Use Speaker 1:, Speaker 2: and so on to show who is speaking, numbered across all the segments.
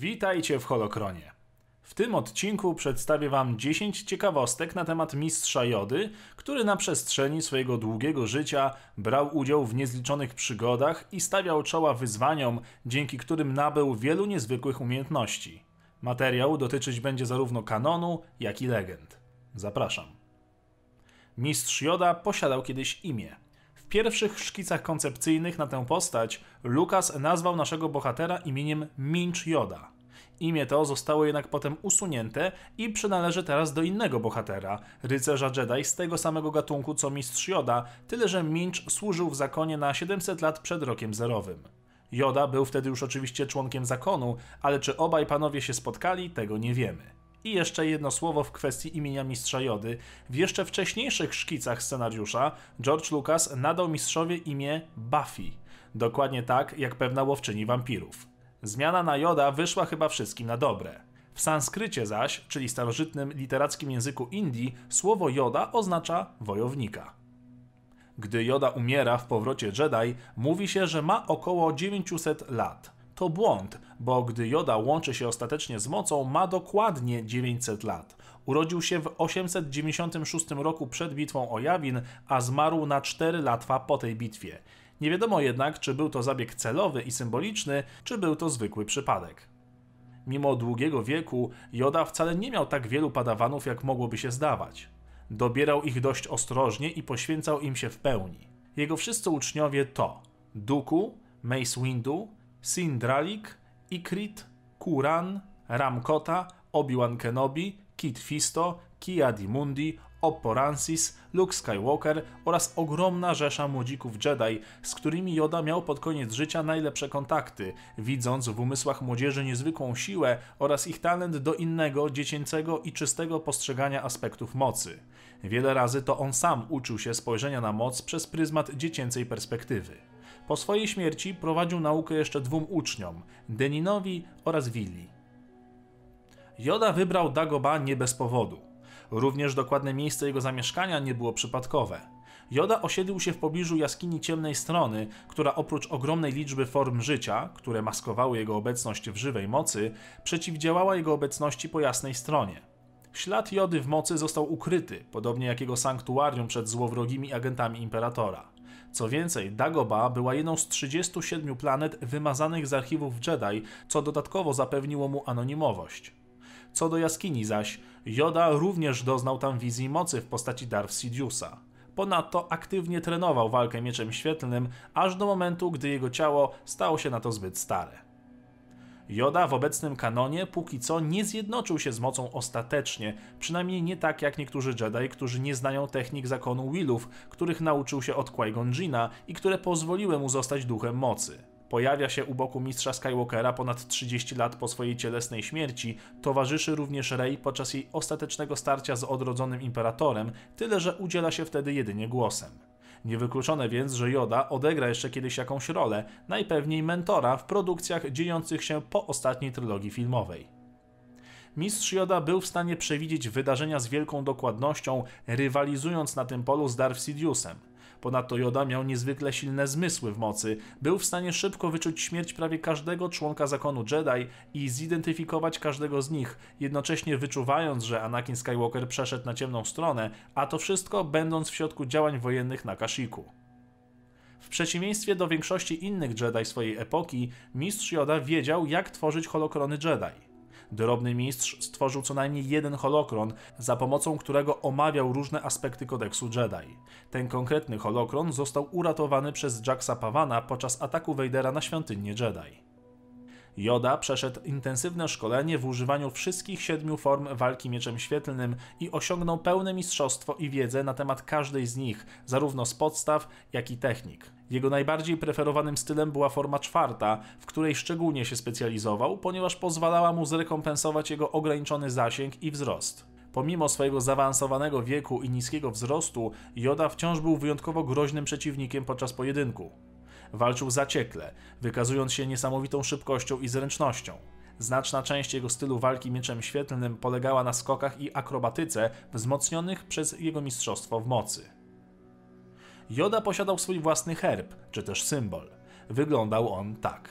Speaker 1: Witajcie w Holokronie. W tym odcinku przedstawię Wam 10 ciekawostek na temat mistrza Jody, który na przestrzeni swojego długiego życia brał udział w niezliczonych przygodach i stawiał czoła wyzwaniom, dzięki którym nabył wielu niezwykłych umiejętności. Materiał dotyczyć będzie zarówno kanonu, jak i legend. Zapraszam. Mistrz Joda posiadał kiedyś imię. Pierwszych szkicach koncepcyjnych na tę postać Lukas nazwał naszego bohatera imieniem Minch Joda. Imię to zostało jednak potem usunięte i przynależy teraz do innego bohatera, rycerza Jedi z tego samego gatunku co mistrz Joda, tyle że Minch służył w zakonie na 700 lat przed rokiem zerowym. Joda był wtedy już oczywiście członkiem zakonu, ale czy obaj panowie się spotkali, tego nie wiemy. I jeszcze jedno słowo w kwestii imienia mistrza Jody. W jeszcze wcześniejszych szkicach scenariusza George Lucas nadał mistrzowie imię Buffy. Dokładnie tak jak pewna łowczyni wampirów. Zmiana na Joda wyszła chyba wszystkim na dobre. W sanskrycie zaś, czyli starożytnym literackim języku Indii, słowo Joda oznacza wojownika. Gdy Joda umiera w powrocie Jedi, mówi się, że ma około 900 lat. To błąd, bo gdy Joda łączy się ostatecznie z mocą, ma dokładnie 900 lat. Urodził się w 896 roku przed bitwą o Jawin, a zmarł na 4 lata po tej bitwie. Nie wiadomo jednak, czy był to zabieg celowy i symboliczny, czy był to zwykły przypadek. Mimo długiego wieku, Joda wcale nie miał tak wielu padawanów, jak mogłoby się zdawać. Dobierał ich dość ostrożnie i poświęcał im się w pełni. Jego wszyscy uczniowie to Duku, Mace Windu, Sindralik, Ikrit, Kuran, Ramkota, Obi-Wan Kenobi, Kit Fisto, Kia Dimundi, Oppo Rancis, Luke Skywalker oraz ogromna rzesza młodzików Jedi, z którymi Yoda miał pod koniec życia najlepsze kontakty, widząc w umysłach młodzieży niezwykłą siłę oraz ich talent do innego, dziecięcego i czystego postrzegania aspektów mocy. Wiele razy to on sam uczył się spojrzenia na moc przez pryzmat dziecięcej perspektywy. Po swojej śmierci prowadził naukę jeszcze dwóm uczniom, Deninowi oraz Willi. Joda wybrał Dagoba nie bez powodu. Również dokładne miejsce jego zamieszkania nie było przypadkowe. Joda osiedlił się w pobliżu jaskini ciemnej strony, która oprócz ogromnej liczby form życia, które maskowały jego obecność w żywej mocy, przeciwdziałała jego obecności po jasnej stronie. Ślad Jody w mocy został ukryty, podobnie jak jego sanktuarium przed złowrogimi agentami Imperatora. Co więcej, Dagoba była jedną z 37 planet wymazanych z archiwów Jedi, co dodatkowo zapewniło mu anonimowość. Co do jaskini zaś, Yoda również doznał tam wizji mocy w postaci Darth Sidiousa. Ponadto aktywnie trenował walkę mieczem świetlnym, aż do momentu, gdy jego ciało stało się na to zbyt stare. Yoda w obecnym kanonie póki co nie zjednoczył się z mocą ostatecznie, przynajmniej nie tak jak niektórzy Jedi, którzy nie znają technik zakonu Willów, których nauczył się od Qui-Gon i które pozwoliły mu zostać duchem mocy. Pojawia się u boku mistrza Skywalkera ponad 30 lat po swojej cielesnej śmierci, towarzyszy również Rey podczas jej ostatecznego starcia z odrodzonym imperatorem, tyle że udziela się wtedy jedynie głosem. Niewykluczone więc, że Yoda odegra jeszcze kiedyś jakąś rolę, najpewniej mentora w produkcjach dziejących się po ostatniej trylogii filmowej. Mistrz Yoda był w stanie przewidzieć wydarzenia z wielką dokładnością, rywalizując na tym polu z Darth Sidiousem. Ponadto Yoda miał niezwykle silne zmysły w mocy, był w stanie szybko wyczuć śmierć prawie każdego członka zakonu Jedi i zidentyfikować każdego z nich, jednocześnie wyczuwając, że Anakin Skywalker przeszedł na ciemną stronę, a to wszystko będąc w środku działań wojennych na Kashiku. W przeciwieństwie do większości innych Jedi swojej epoki, mistrz Yoda wiedział, jak tworzyć holokrony Jedi. Drobny mistrz stworzył co najmniej jeden holokron, za pomocą którego omawiał różne aspekty kodeksu Jedi. Ten konkretny holokron został uratowany przez Jacksa Pavana podczas ataku Vadera na świątynię Jedi. Yoda przeszedł intensywne szkolenie w używaniu wszystkich siedmiu form walki mieczem świetlnym i osiągnął pełne mistrzostwo i wiedzę na temat każdej z nich, zarówno z podstaw, jak i technik. Jego najbardziej preferowanym stylem była forma czwarta, w której szczególnie się specjalizował, ponieważ pozwalała mu zrekompensować jego ograniczony zasięg i wzrost. Pomimo swojego zaawansowanego wieku i niskiego wzrostu, Yoda wciąż był wyjątkowo groźnym przeciwnikiem podczas pojedynku. Walczył zaciekle, wykazując się niesamowitą szybkością i zręcznością. Znaczna część jego stylu walki mieczem świetlnym polegała na skokach i akrobatyce wzmocnionych przez jego mistrzostwo w mocy. Joda posiadał swój własny herb, czy też symbol. Wyglądał on tak.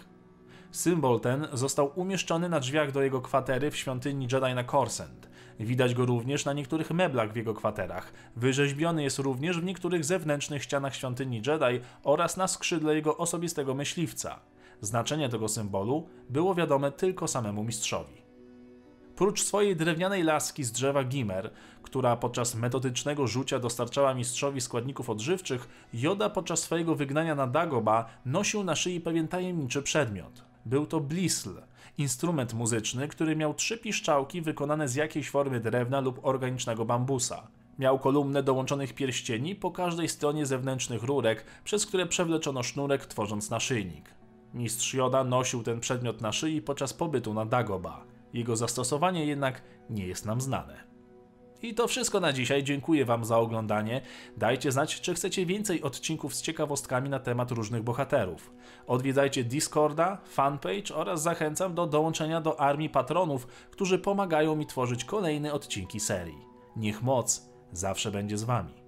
Speaker 1: Symbol ten został umieszczony na drzwiach do jego kwatery w świątyni Jedi na Corsent. Widać go również na niektórych meblach w jego kwaterach. Wyrzeźbiony jest również w niektórych zewnętrznych ścianach świątyni Jedi oraz na skrzydle jego osobistego myśliwca. Znaczenie tego symbolu było wiadome tylko samemu mistrzowi. Prócz swojej drewnianej laski z drzewa Gimer, która podczas metodycznego rzucia dostarczała mistrzowi składników odżywczych, Joda podczas swojego wygnania na Dagoba nosił na szyi pewien tajemniczy przedmiot. Był to blisl, instrument muzyczny, który miał trzy piszczałki wykonane z jakiejś formy drewna lub organicznego bambusa. Miał kolumnę dołączonych pierścieni po każdej stronie zewnętrznych rurek, przez które przewleczono sznurek, tworząc naszyjnik. Mistrz Joda nosił ten przedmiot na szyi podczas pobytu na Dagoba. Jego zastosowanie jednak nie jest nam znane. I to wszystko na dzisiaj. Dziękuję Wam za oglądanie. Dajcie znać, czy chcecie więcej odcinków z ciekawostkami na temat różnych bohaterów. Odwiedzajcie Discorda, fanpage oraz zachęcam do dołączenia do armii patronów, którzy pomagają mi tworzyć kolejne odcinki serii. Niech moc zawsze będzie z Wami.